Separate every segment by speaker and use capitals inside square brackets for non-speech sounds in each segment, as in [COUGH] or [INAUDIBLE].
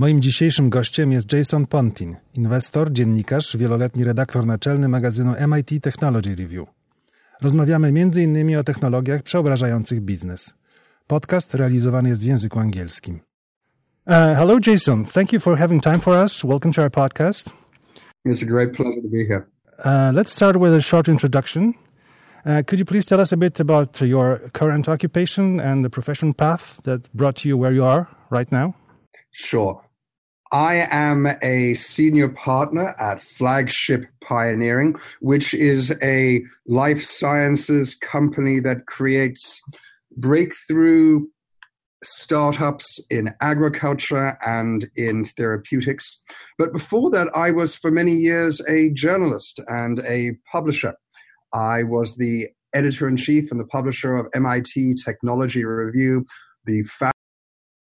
Speaker 1: Moim dzisiejszym gościem jest Jason Pontin, inwestor, dziennikarz, wieloletni redaktor naczelny magazynu MIT Technology Review. Rozmawiamy m.in. o technologiach przeobrażających biznes. Podcast realizowany jest w języku angielskim. Uh, hello, Jason. Thank you for having time for us. Welcome to our podcast.
Speaker 2: It's a great pleasure to be here.
Speaker 1: Uh, let's start with a short introduction. Uh, could you please tell us a bit about your current occupation and the profession path that brought you where you are right now?
Speaker 2: Sure. I am a senior partner at Flagship Pioneering, which is a life sciences company that creates breakthrough startups in agriculture and in therapeutics. But before that, I was for many years a journalist and a publisher. I was the editor in chief and the publisher of MIT Technology Review, the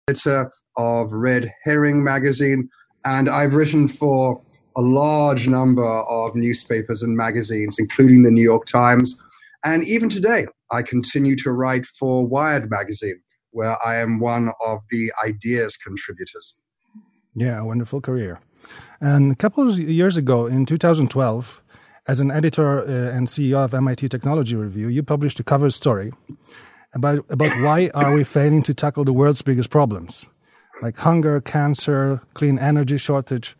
Speaker 2: editor of Red Herring magazine, and I've written for a large number of newspapers and magazines, including the New York Times. And even today, I continue to write for Wired magazine, where I am one of the ideas contributors.
Speaker 1: Yeah, a wonderful career. And a couple of years ago, in 2012, as an editor uh, and CEO of MIT Technology Review, you published a cover story about, about why are we failing to tackle the world's biggest problems, like hunger, cancer, clean energy shortage,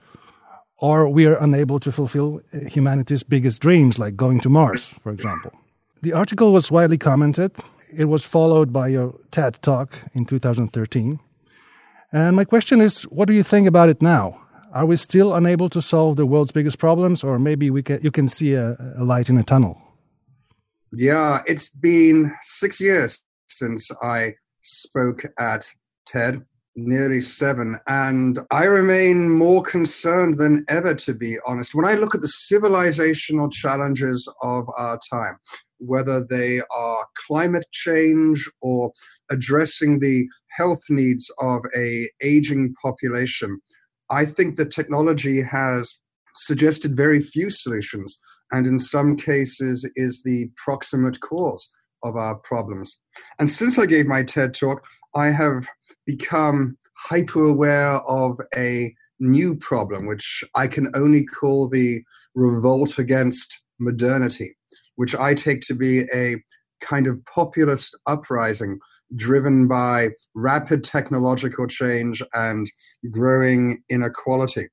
Speaker 1: or we are unable to fulfill eh, humanity's biggest dreams, like going to Mars, for example. The article was widely commented. It was followed by your TED talk in 2013. And my question is, what do you think about it now? Are we still unable to solve the world's biggest problems, or maybe we can, you can see a, a light in a tunnel?
Speaker 2: Yeah, it's been six years since I spoke at TED, nearly seven, and I remain more concerned than ever, to be honest. When I look at the civilizational challenges of our time, whether they are climate change or addressing the health needs of a aging population, I think that technology has suggested very few solutions and in some cases is the proximate cause of our problems. And since I gave my TED talk, I have become hyper aware of a new problem, which I can only call the revolt against modernity, which I take to be a kind of populist uprising driven by rapid technological change and growing inequality.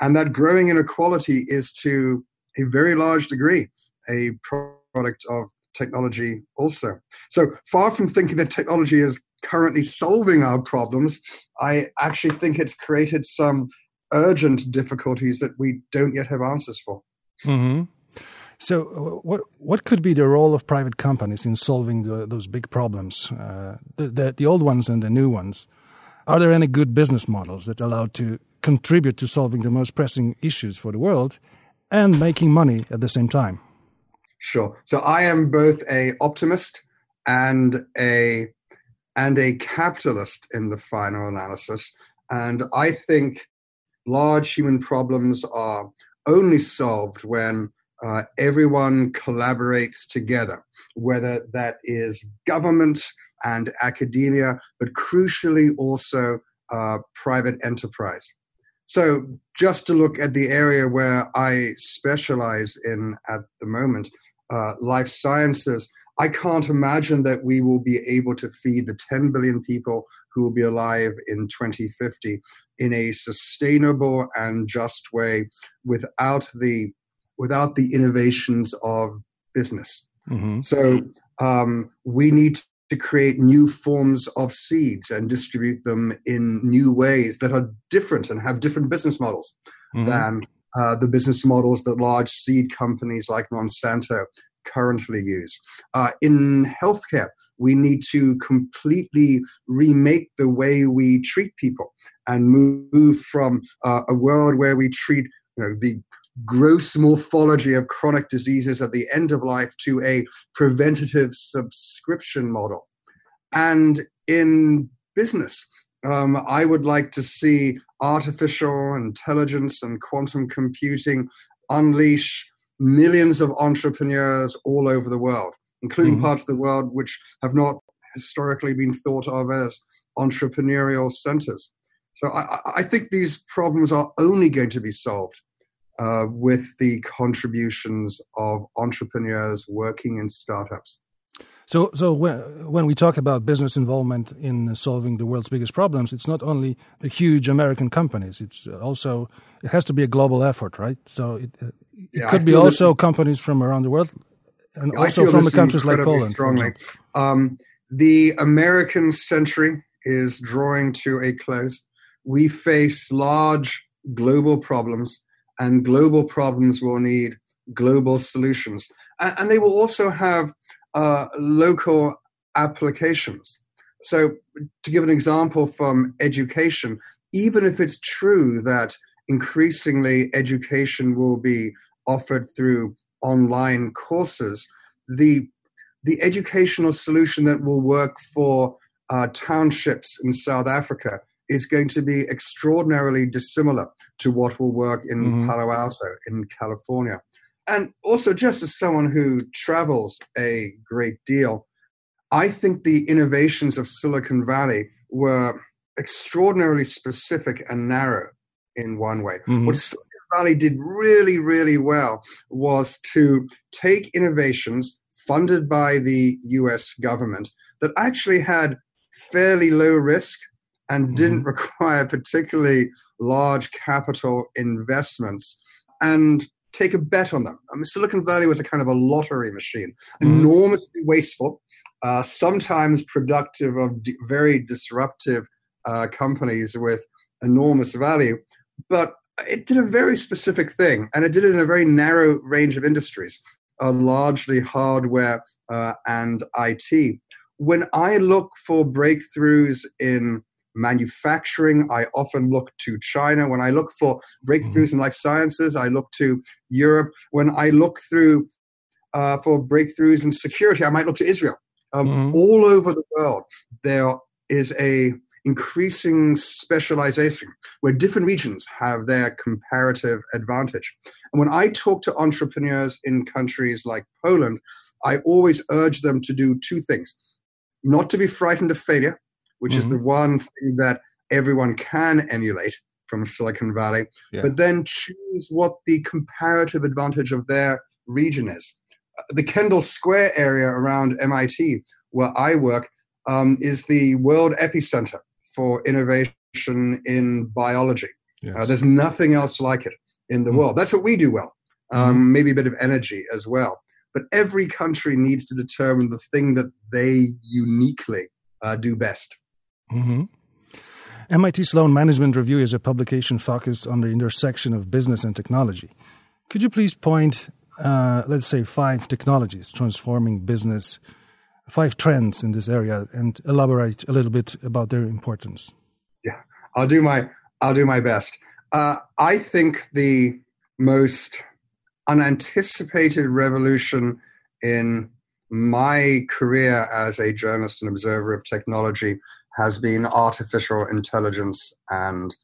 Speaker 2: And that growing inequality is to a very large degree a product of technology also. So far from thinking that technology is currently solving our problems, I actually think it's created some urgent difficulties that we don't yet have answers for.
Speaker 1: Mm-hmm. So, uh, what what could be the role of private companies in solving the, those big problems, uh, the, the, the old ones and the new ones? Are there any good business models that allow to contribute to solving the most pressing issues for the world and making money at the same time?
Speaker 2: Sure. So I am both a optimist and a and a capitalist in the final analysis. And I think large human problems are only solved when uh, everyone collaborates together, whether that is government and academia, but crucially also uh, private enterprise. So, just to look at the area where I specialize in at the moment, uh, life sciences, I can't imagine that we will be able to feed the 10 billion people who will be alive in 2050 in a sustainable and just way without the without the innovations of business. Mm-hmm. So um, we need to create new forms of seeds and distribute them in new ways that are different and have different business models mm-hmm. than uh, the business models that large seed companies like Monsanto currently use. Uh, in healthcare, we need to completely remake the way we treat people and move from uh, a world where we treat you know, the gross morphology of chronic diseases at the end of life to a preventative subscription model. And in business, um, I would like to see artificial intelligence and quantum computing unleash millions of entrepreneurs all over the world, including mm-hmm. parts of the world which have not historically been thought of as entrepreneurial centers. So I, I think these problems are only going to be solved uh, with the contributions of entrepreneurs working in startups.
Speaker 1: So, so when, when we talk about business involvement in solving the world's biggest problems, it's not only the huge American companies. It's also it has to be a global effort, right? So it, it yeah, could be also companies from around the world, and yeah, also from the countries like Poland.
Speaker 2: Strongly, um, the American century is drawing to a close. We face large global problems and global problems will need global solutions. And, and they will also have uh, local applications. So, to give an example from education, even if it's true that increasingly education will be offered through online courses, the the educational solution that will work for uh, townships in South Africa is going to be extraordinarily dissimilar to what will work in mm-hmm. Palo Alto, in California. And also, just as someone who travels a great deal, I think the innovations of Silicon Valley were extraordinarily specific and narrow in one way. Mm-hmm. What Silicon Valley did really, really well was to take innovations funded by the US government that actually had fairly low risk and mm-hmm. didn't [LAUGHS] require particularly large capital investments and take a bet on them. I mean, Silicon Valley was a kind of a lottery machine, mm-hmm. enormously wasteful, uh, sometimes productive of d- very disruptive uh, companies with enormous value, but it did a very specific thing, and it did it in a very narrow range of industries, uh, largely hardware uh, and IT. When I look for breakthroughs in manufacturing, I often look to China. When I look for breakthroughs mm-hmm. in life sciences, I look to Europe. When I look through uh, for breakthroughs in security, I might look to Israel. Um, mm-hmm. All over the world, there is a increasing specialization where different regions have their comparative advantage. And when I talk to entrepreneurs in countries like Poland, I always urge them to do two things not to be frightened of failure, which mm-hmm. is the mm-hmm. one thing that everyone can emulate from Silicon Valley, yeah. but then choose what the comparative advantage of their region is. The Kendall Square area around MIT, where I work, um, is the world epicenter for innovation in biology. Yes. Uh, there's nothing else like it in the mm-hmm. world. That's what we do well. Um, mm-hmm. Maybe a bit of energy as well. But every country needs to determine the thing that they uniquely uh, do best.
Speaker 1: Mm-hmm. MIT Sloan Management Review is a publication focused on the intersection of business and technology. Could you please point, uh, let's say, five technologies transforming business, five trends in this area, and elaborate a little bit about their importance?
Speaker 2: Yeah, I'll do my I'll do my best. Uh, I think the most unanticipated revolution in my career as a journalist and observer of technology has been artificial intelligence and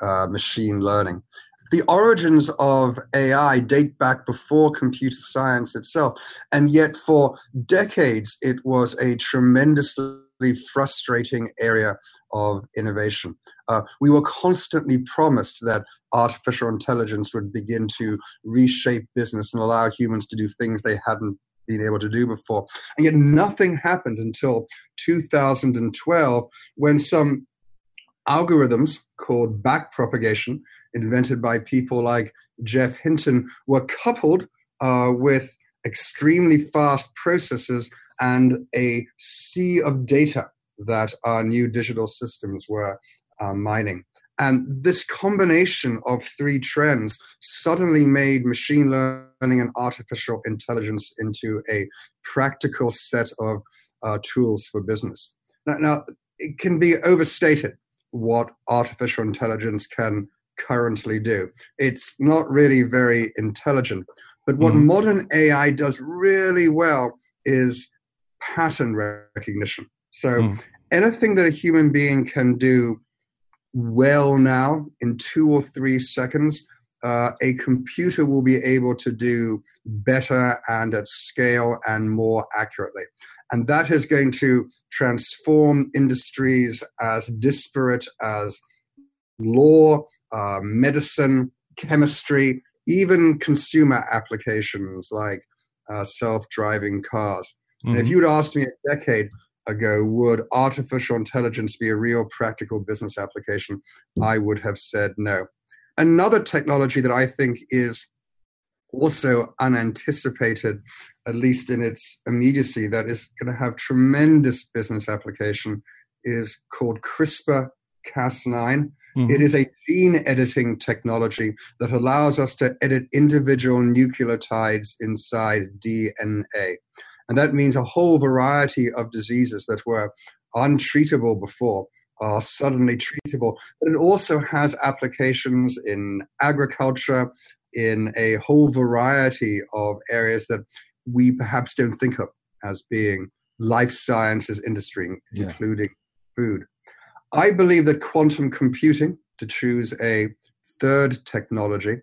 Speaker 2: uh, machine learning. The origins of AI date back before computer science itself, and yet for decades it was a tremendously frustrating area of innovation. Uh, we were constantly promised that artificial intelligence would begin to reshape business and allow humans to do things they hadn't been able to do before. And yet nothing happened until 2012 when some algorithms called backpropagation, invented by people like Geoff Hinton, were coupled uh, with extremely fast processes and a sea of data that our new digital systems were uh, mining. And this combination of three trends suddenly made machine learning and artificial intelligence into a practical set of uh, tools for business. Now, now, it can be overstated what artificial intelligence can currently do. It's not really very intelligent. But what mm-hmm. modern AI does really well is pattern recognition. So mm. anything that a human being can do well now in two or three seconds, uh, a computer will be able to do better and at scale and more accurately. And that is going to transform industries as disparate as law, uh, medicine, chemistry, even consumer applications like uh, self driving cars. Mm-hmm. And if mm-hmm. you'd asked me a decade ago, would artificial intelligence be a real practical business application? I would have said no. Another technology that I think is also unanticipated, at least in its immediacy, that is going to have tremendous business application is called CRISPR Cas9. Mm-hmm. It is a gene editing technology that allows us to edit individual nucleotides inside DNA. And that means a whole variety of diseases that were untreatable before are suddenly treatable. But it also has applications in agriculture, in a whole variety of areas that we perhaps don't think of as being life sciences industry, yeah. including food. I believe that quantum computing, to choose a third technology,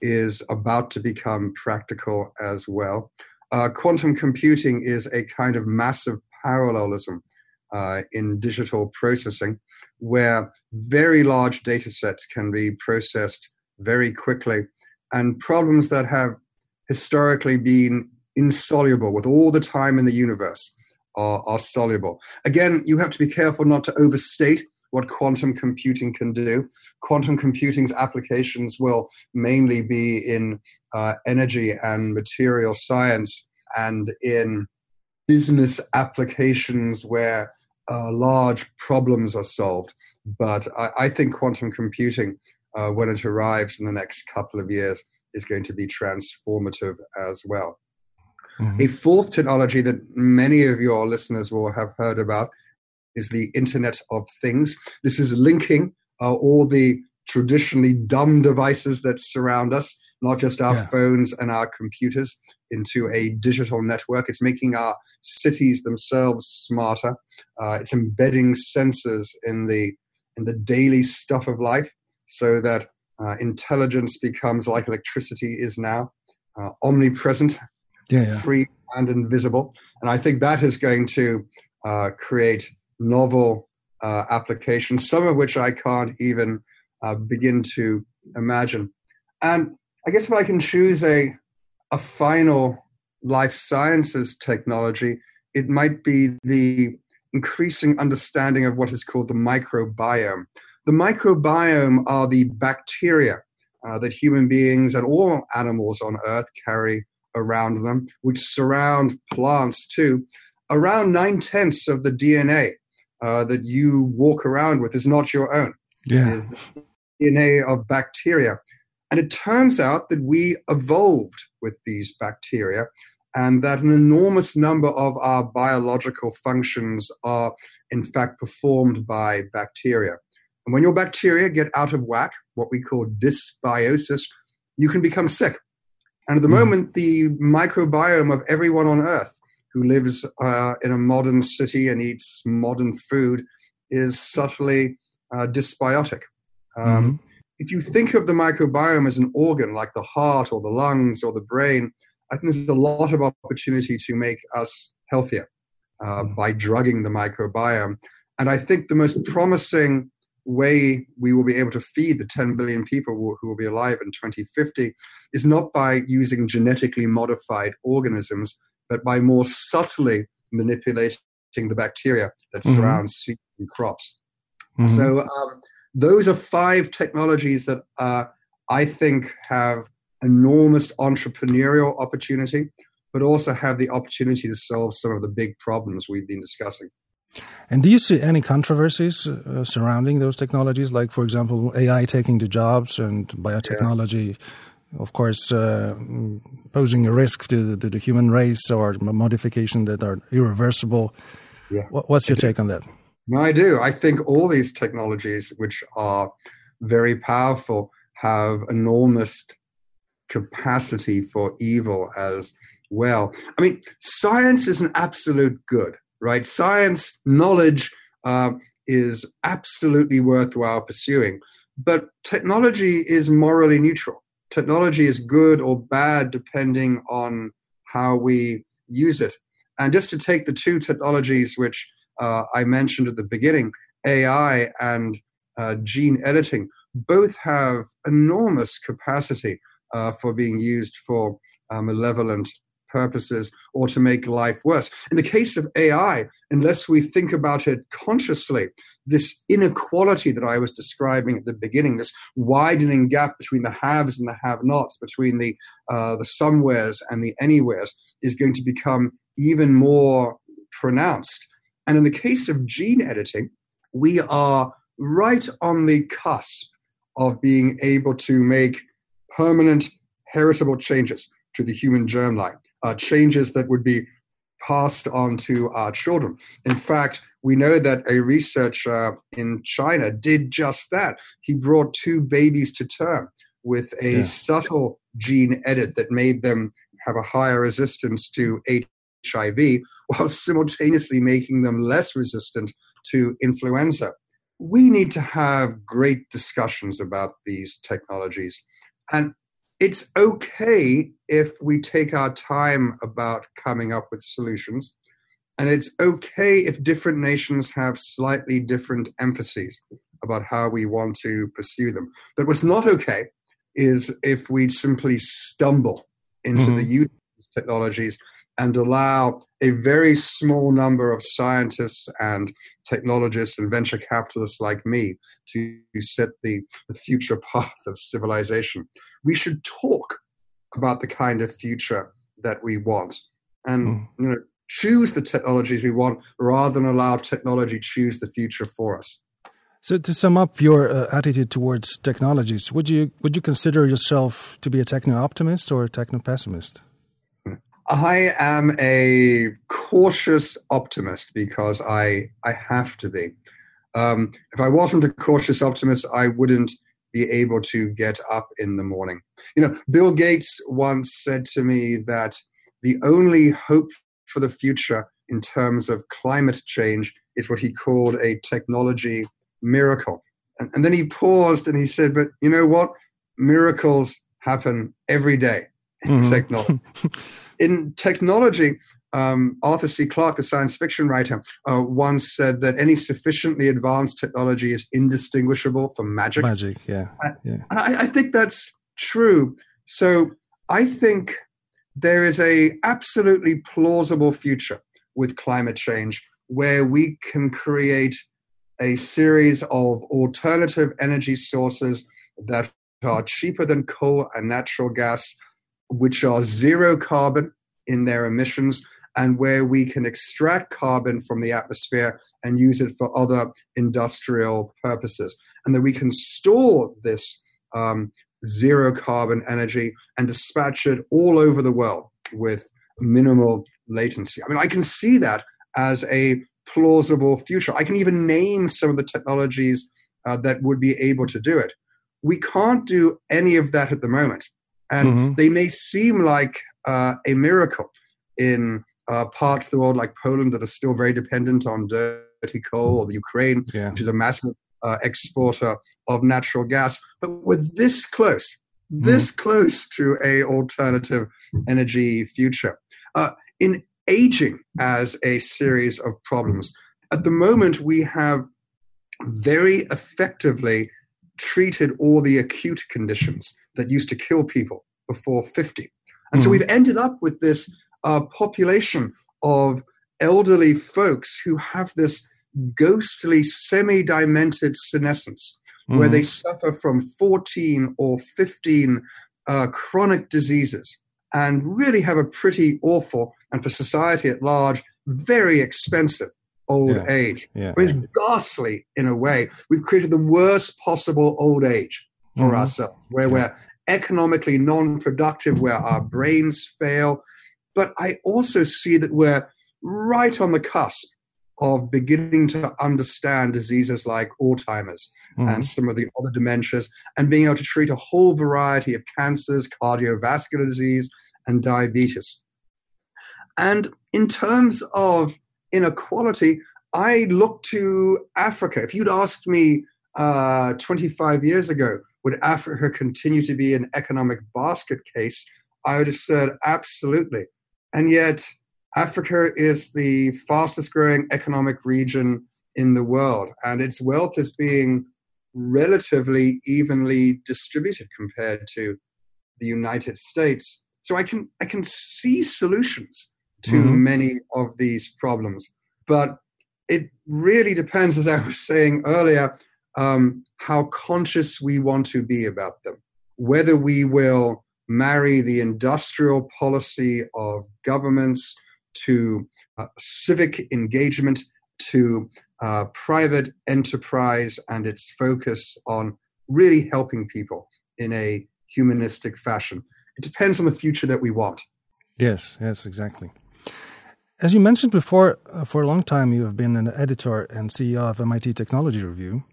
Speaker 2: is about to become practical as well. Uh, quantum computing is a kind of massive parallelism uh, in digital processing where very large data sets can be processed very quickly and problems that have historically been insoluble with all the time in the universe are, are soluble. Again, you have to be careful not to overstate what quantum computing can do. Quantum computing's applications will mainly be in uh, energy and material science and in business applications where uh, large problems are solved. But I, I think quantum computing, uh, when it arrives in the next couple of years, is going to be transformative as well. Mm-hmm. A fourth technology that many of your listeners will have heard about is the Internet of Things. This is linking uh, all the traditionally dumb devices that surround us, not just our yeah. phones and our computers, into a digital network. It's making our cities themselves smarter. Uh, it's embedding sensors in the in the daily stuff of life, so that uh, intelligence becomes like electricity is now, uh, omnipresent
Speaker 1: yeah, yeah.
Speaker 2: free and invisible. And I think that is going to uh, create novel uh, applications, some of which I can't even uh, begin to imagine. And I guess if I can choose a, a final life sciences technology, it might be the increasing understanding of what is called the microbiome. The microbiome are the bacteria uh, that human beings and all animals on Earth carry around them, which surround plants too. Around nine tenths of the DNA uh, that you walk around with is not your own.
Speaker 1: Yeah.
Speaker 2: It is the DNA of bacteria. And it turns out that we evolved with these bacteria and that an enormous number of our biological functions are, in fact, performed by bacteria. And when your bacteria get out of whack, what we call dysbiosis, you can become sick. And at the mm. moment, the microbiome of everyone on Earth who lives uh, in a modern city and eats modern food is subtly uh, dysbiotic. Um, mm-hmm. If you think of the microbiome as an organ like the heart or the lungs or the brain, I think there's a lot of opportunity to make us healthier uh, mm. by drugging the microbiome. And I think the most promising way we will be able to feed the 10 billion people who will be alive in 2050 is not by using genetically modified organisms, but by more subtly manipulating the bacteria that mm-hmm. surround seeds and crops. Mm-hmm. So, um, those are five technologies that uh, I think have enormous entrepreneurial opportunity, but also have the opportunity to solve some of the big problems we've been discussing.
Speaker 1: And do you see any controversies uh, surrounding those technologies, like, for example, AI taking the jobs and biotechnology, yeah. Of course, uh, posing a risk to, to, the human race or modification that are irreversible? Yeah. What's your take on that?
Speaker 2: No, I do. I think all these technologies, which are very powerful, have enormous capacity for evil as well. I mean, science is an absolute good right? Science, knowledge uh, is absolutely worthwhile pursuing. But technology is morally neutral. Technology is good or bad depending on how we use it. And just to take the two technologies which uh, I mentioned at the beginning, AI and uh, gene editing, both have enormous capacity uh, for being used for uh, malevolent purposes or to make life worse. In the case of AI, unless we think about it consciously, this inequality that I was describing at the beginning, this widening gap between the haves and the have-nots, between the uh, the somewheres and the anywheres, is going to become even more pronounced. And in the case of gene editing, we are right on the cusp of being able to make permanent heritable changes to the human germline, uh, changes that would be passed on to our children. In fact, we know that a researcher in China did just that. He brought two babies to term with a yeah. subtle gene edit that made them have a higher resistance to HIV while simultaneously making them less resistant to influenza. We need to have great discussions about these technologies. And it's okay if we take our time about coming up with solutions. And it's okay if different nations have slightly different emphases about how we want to pursue them. But what's not okay is if we simply stumble into mm-hmm. the use of these technologies and allow a very small number of scientists and technologists and venture capitalists like me to set the, the future path of civilization. We should talk about the kind of future that we want and mm. you know choose the technologies we want rather than allow technology choose the future for us.
Speaker 1: So, to sum up your uh, attitude towards technologies, would you would you consider yourself to be a techno optimist or a techno pessimist?
Speaker 2: I am a cautious optimist because I I have to be. Um, if I wasn't a cautious optimist, I wouldn't be able to get up in the morning. You know, Bill Gates once said to me that the only hope for the future in terms of climate change is what he called a technology miracle. And, and then he paused and he said, But you know what? Miracles happen every day in mm-hmm. [LAUGHS] technology. in technology, um, Arthur C. Clarke, the science fiction writer, uh, once said that any sufficiently advanced technology is indistinguishable from magic.
Speaker 1: Magic, yeah.
Speaker 2: yeah. I, I think that's true. So I think there is a absolutely plausible future with climate change where we can create a series of alternative energy sources that are cheaper than coal and natural gas which are zero carbon in their emissions and where we can extract carbon from the atmosphere and use it for other industrial purposes. And that we can store this um, zero carbon energy and dispatch it all over the world with minimal latency. I mean, I can see that as a plausible future. I can even name some of the technologies uh, that would be able to do it. We can't do any of that at the moment. And mm-hmm. they may seem like uh, a miracle in uh, parts of the world like Poland that are still very dependent on dirty coal, or the Ukraine, yeah. which is a massive uh, exporter of natural gas. But we're this close, this mm. close to a alternative energy future. Uh, in aging as a series of problems, at the moment we have very effectively treated all the acute conditions that used to kill people before 50. And mm. so hmm. we've ended up with this uh, population of elderly folks who have this ghostly, semi demented senescence, mm. where they hmm. suffer from 14 or 15 uh, chronic diseases and really have a pretty awful, and for society at large, very expensive old yeah. age. Yeah. It's ghastly in a way. We've created the worst possible old age for mm-hmm. ourselves, where yeah. we're economically non productive, where our brains fail. But I also see that we're right on the cusp of beginning to understand diseases like Alzheimer's mm-hmm. and some of the other dementias, and being able to treat a whole variety of cancers, cardiovascular disease, and diabetes. And in terms of inequality, I look to Africa. If you'd asked me uh, 25 years ago, would Africa continue to be an economic basket case? I would have said absolutely. And yet, Africa is the fastest growing economic region in the world, and its wealth is being relatively evenly distributed compared to the United States. So I can I can see solutions to mm-hmm. many of these problems, but it really depends, as I was saying earlier, um, how conscious we want to be about them. Whether we will marry the industrial policy of governments to uh, civic engagement to uh, private enterprise and its focus on really helping people in a humanistic fashion. It depends on the future that we want.
Speaker 1: Yes, yes, exactly. As you mentioned before, uh, for a long time you have been an editor and CEO of MIT Technology Review.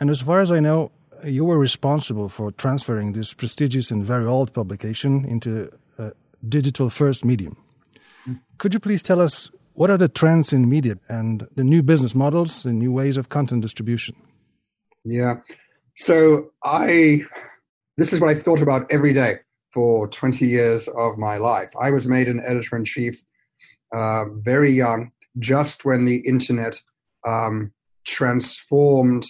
Speaker 1: And as far as I know, you were responsible for transferring this prestigious and very old publication into a digital first medium. Mm. Could you please tell us what are the trends in media and the new business models and new ways of content distribution?
Speaker 2: Yeah. So I this is what I thought about every day for 20 years of my life. I was made an editor in chief uh, very young, just when the internet um, transformed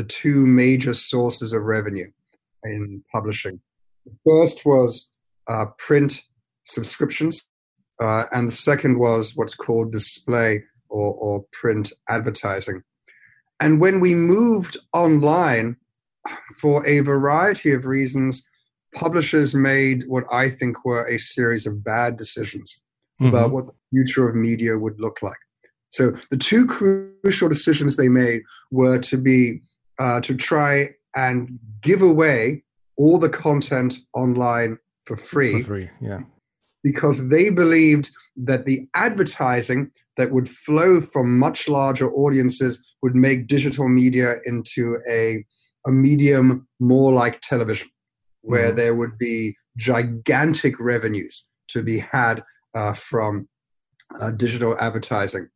Speaker 2: the two major sources of revenue in publishing. The first was uh, print subscriptions, uh, and the second was what's called display or, or print advertising. And when we moved online, for a variety of reasons, publishers made what I think were a series of bad decisions mm-hmm. about what the future of media would look like. So the two crucial decisions they made were to be uh, to try and give away all the content online for free.
Speaker 1: For free, yeah.
Speaker 2: Because they believed that the advertising that would flow from much larger audiences would make digital media into a, a medium more like television, where mm. there would be gigantic revenues to be had uh, from uh, digital advertising.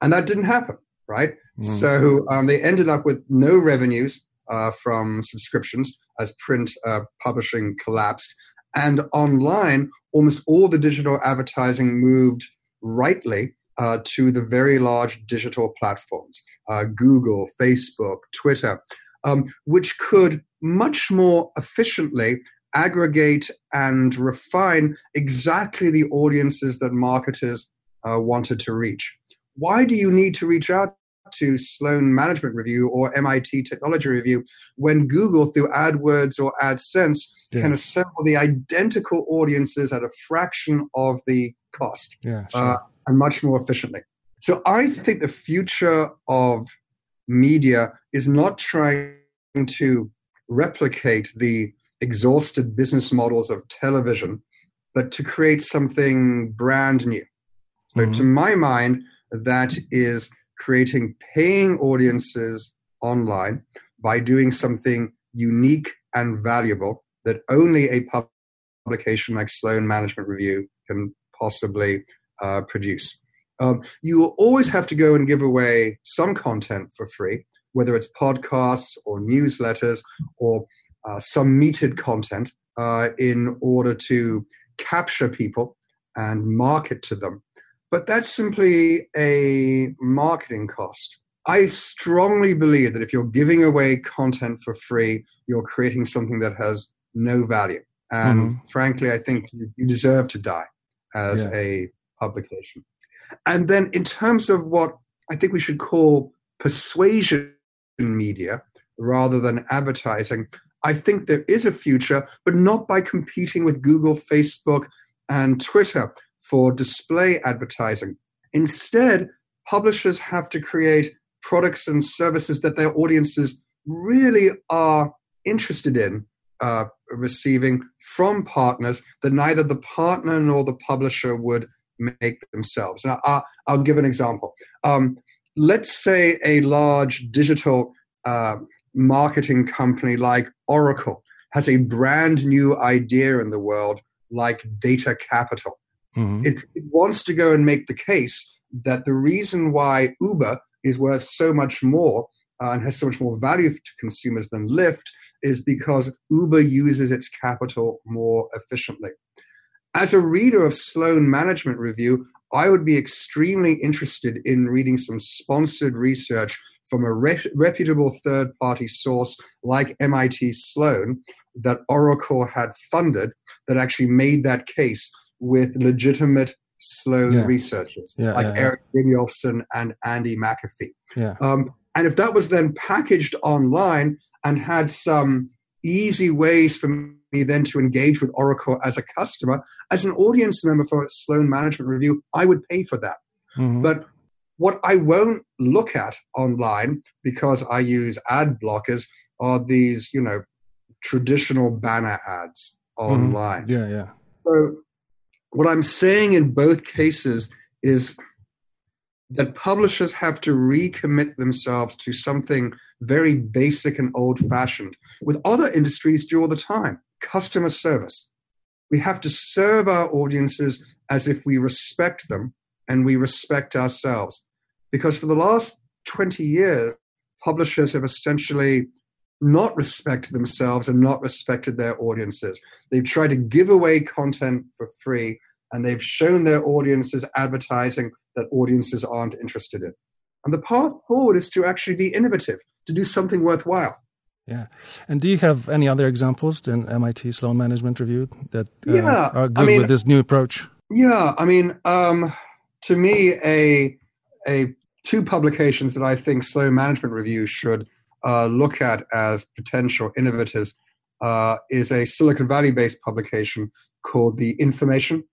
Speaker 2: And that didn't happen, right? Mm. So um, they ended up with no revenues uh, from subscriptions as print uh, publishing collapsed. And online, almost all the digital advertising moved rightly uh, to the very large digital platforms uh, Google, Facebook, Twitter, um, which could much more efficiently aggregate and refine exactly the audiences that marketers uh, wanted to reach. Why do you need to reach out to Sloan Management Review or MIT Technology Review when Google, through AdWords or AdSense, yeah. can assemble the identical audiences at a fraction of the cost
Speaker 1: yeah, sure. uh,
Speaker 2: and much more efficiently? So I think the future of media is not trying to replicate the exhausted business models of television, but to create something brand new. So, mm-hmm. to my mind, that is creating paying audiences online by doing something unique and valuable that only a publication like Sloan Management Review can possibly uh, produce. Um, you will always have to go and give away some content for free, whether it's podcasts or newsletters or uh, some metered content uh, in order to capture people and market to them. But that's simply a marketing cost. I strongly believe that if you're giving away content for free, you're creating something that has no value. And mm-hmm. frankly, I think you deserve to die as yeah. a publication. And then, in terms of what I think we should call persuasion in media rather than advertising, I think there is a future, but not by competing with Google, Facebook, and Twitter for display advertising. Instead, publishers have to create products and services that their audiences really are interested in uh, receiving from partners that neither the partner nor the publisher would make themselves. Now, I'll, I'll give an example. Um, let's say a large digital uh, marketing company like Oracle has a brand new idea in the world like data capital. Mm-hmm. It, it, wants to go and make the case that the reason why Uber is worth so much more uh, and has so much more value to consumers than Lyft is because Uber uses its capital more efficiently. As a reader of Sloan Management Review, I would be extremely interested in reading some sponsored research from a re- reputable third party source like MIT Sloan that Oracle had funded that actually made that case with legitimate Sloan
Speaker 1: Yeah.
Speaker 2: researchers
Speaker 1: Yeah,
Speaker 2: like. Eric Brynjolfsson and Andy McAfee. Um, and if that was then packaged online and had some easy ways for me then to engage with Oracle as a customer, as an audience member for Sloan Management Review, I would pay for that.
Speaker 1: Mhm.
Speaker 2: But what I won't look at online because I use ad blockers are these, you know, traditional banner ads online.
Speaker 1: yeah, yeah.
Speaker 2: So, what I'm saying in both cases is that publishers have to recommit themselves to something very basic and old fashioned, with other industries do all the time customer service. We have to serve our audiences as if we respect them and we respect ourselves. Because for the last 20 years, publishers have essentially not respected themselves and not respected their audiences. They've tried to give away content for free and they've shown their audiences advertising that audiences aren't interested in. And the path forward is to actually be innovative, to do something worthwhile.
Speaker 1: Yeah. And do you have any other examples than MIT Sloan Management Review that uh,
Speaker 2: Yeah,
Speaker 1: are
Speaker 2: I
Speaker 1: good
Speaker 2: mean-
Speaker 1: with this new approach?
Speaker 2: Yeah, I mean, um, to me, a a two publications that I think Sloan Management Review should uh, look at as potential innovators uh, is a Silicon Valley based publication called The Information.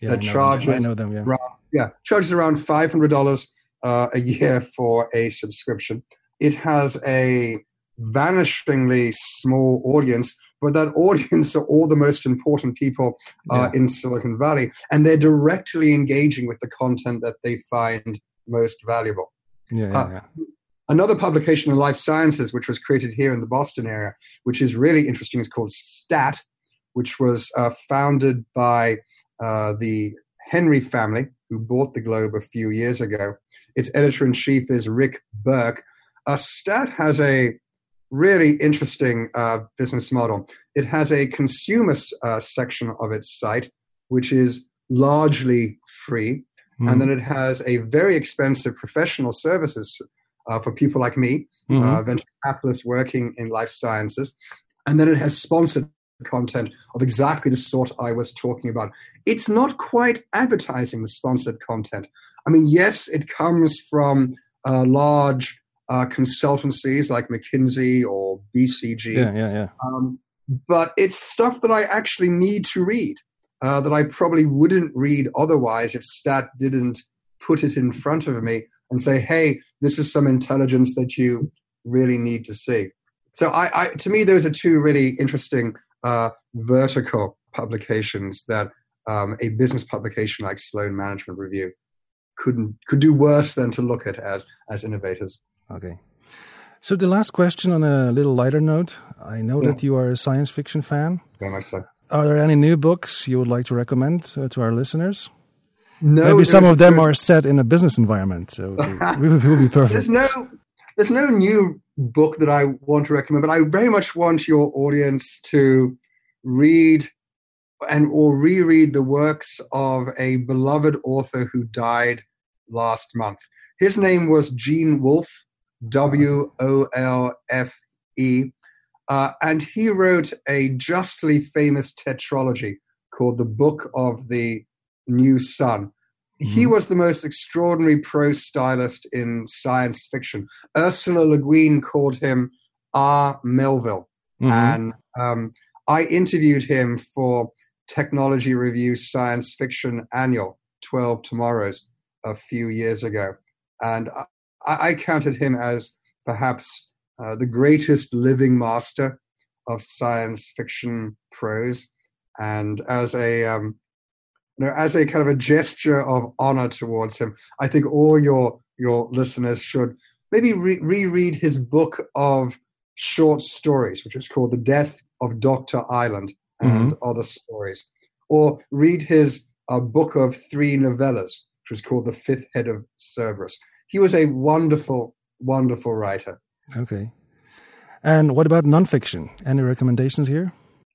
Speaker 1: Yeah,
Speaker 2: that
Speaker 1: I know them.
Speaker 2: charges
Speaker 1: them. Yeah.
Speaker 2: Right. Yeah, charges around five hundred dollars uh, a year for a subscription. It has a vanishingly small audience, but that audience are all the most important people uh, in Silicon Valley, and they're directly engaging with the content that they find most valuable.
Speaker 1: Yeah, yeah,
Speaker 2: uh,
Speaker 1: yeah.
Speaker 2: Another publication in life sciences, which was created here in the Boston area, which is really interesting, is called STAT, which was uh, founded by uh, the Henry family, who bought the Globe a few years ago. Its editor in chief is Rick Berke. Uh, STAT has a really interesting uh, business model. It has a consumer uh, section of its site, which is largely free.
Speaker 1: Mhm.
Speaker 2: And then it has a very expensive professional services uh, for people like me,
Speaker 1: Mhm.
Speaker 2: uh, venture capitalists working in life sciences. And then it has sponsored content of exactly the sort I was talking about. It's not quite advertising the sponsored content. I mean, yes, it comes from uh, large uh, consultancies like McKinsey or BCG
Speaker 1: yeah, yeah, yeah.
Speaker 2: um, but it's stuff that I actually need to read uh, that I probably wouldn't read otherwise if Stat didn't put it in front of me and say, "Hey, this is some intelligence that you really need to see." So, I, I to me, those are two really interesting uh, vertical publications that um, a business publication like Sloan Management Review couldn't could do worse than to look at as as innovators.
Speaker 1: Okay. So the last question on a little lighter note. I know
Speaker 2: Yeah.
Speaker 1: that you are a science fiction fan.
Speaker 2: Very much so.
Speaker 1: Are there any new books you would like to recommend uh, to our listeners?
Speaker 2: No,
Speaker 1: Maybe some of them are set in a business environment, so it will will be perfect.
Speaker 2: there's no there's no new book that I want to recommend, but I very much want your audience to read and or reread the works of a beloved author who died last month. His name was Gene Wolfe, W O L F E, uh, and he wrote a justly famous tetralogy called The Book of the New Sun. He
Speaker 1: Mhm.
Speaker 2: was the most extraordinary prose stylist in science fiction. Ursula Le Guin called him our Melville.
Speaker 1: Mhm.
Speaker 2: And um, I interviewed him for Technology Review Science Fiction Annual, 12 Tomorrows, a few years ago. And I, I counted him as perhaps uh, the greatest living master of science fiction prose. And as a um, you know, as a kind of a gesture of honor towards him, I think all your your listeners should maybe re- reread his book of short stories, which is called "The Death of Doctor Island" and other stories, or read his uh, book of three novellas, which was called "The Fifth Head of Cerberus." He was a wonderful, wonderful writer.
Speaker 1: Okay. And what about nonfiction? Any recommendations here?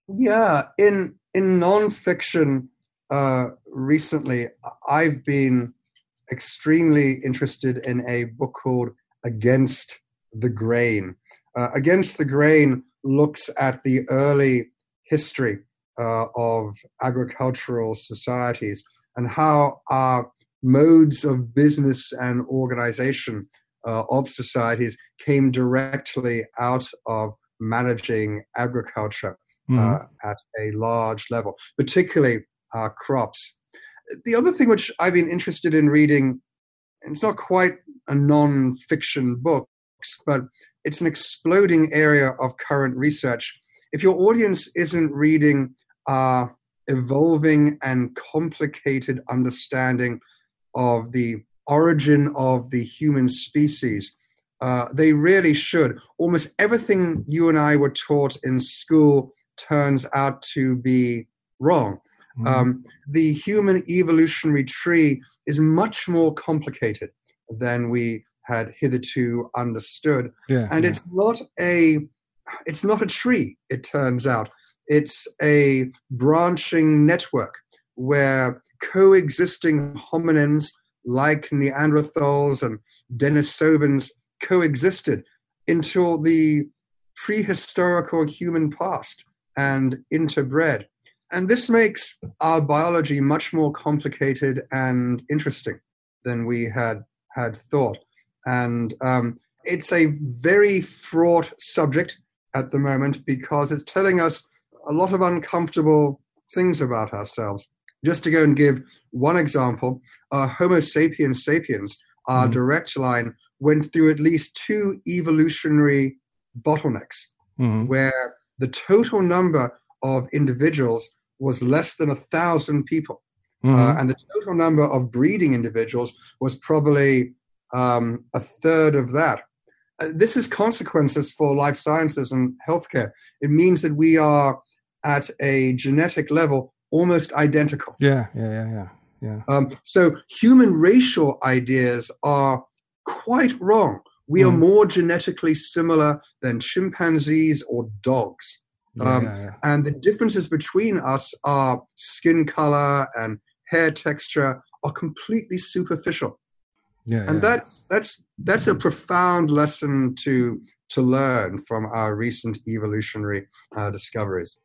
Speaker 2: Yeah, in in nonfiction, uh, recently, I've been extremely interested in a book called Against the Grain. Uh, Against the Grain looks at the early history uh, of agricultural societies and how our modes of business and organization uh, of societies came directly out of managing agriculture mm-hmm. uh, at a large level, particularly uh, crops. The other thing which I've been interested in reading, it's not quite a non fiction book, but it's an exploding area of current research. If your audience isn't reading uh, evolving and complicated understanding of the origin of the human species. Uh, they really should. Almost everything you and I were taught in school turns out to be wrong. Mm-hmm. Um, the human evolutionary tree is much more complicated than we had hitherto understood,
Speaker 1: yeah,
Speaker 2: and
Speaker 1: yeah.
Speaker 2: it's not a it's not a tree. It turns out it's a branching network where coexisting hominins like Neanderthals and Denisovans coexisted until the prehistorical human past and interbred. And this makes our biology much more complicated and interesting than we had had thought. And um, it's a very fraught subject at the moment because it's telling us a lot of uncomfortable things about ourselves. Just to go and give one example, uh, Homo sapiens sapiens, our mm direct line, went through at least two evolutionary bottlenecks
Speaker 1: mm
Speaker 2: where the total number of individuals was less than a thousand people.
Speaker 1: mm
Speaker 2: Uh, and the total number of breeding individuals was probably um, a third of that. Uh, this is consequences for life sciences and healthcare. It means that we are at a genetic level almost identical.
Speaker 1: Yeah, yeah, yeah, yeah. Yeah.
Speaker 2: Um, so human racial ideas are quite wrong. We mm. are more genetically similar than chimpanzees or dogs.
Speaker 1: Um, yeah, yeah.
Speaker 2: And the differences between us are skin color and hair texture are completely superficial.
Speaker 1: Yeah,
Speaker 2: and that's that's that's a profound lesson to to learn from our recent evolutionary uh, discoveries.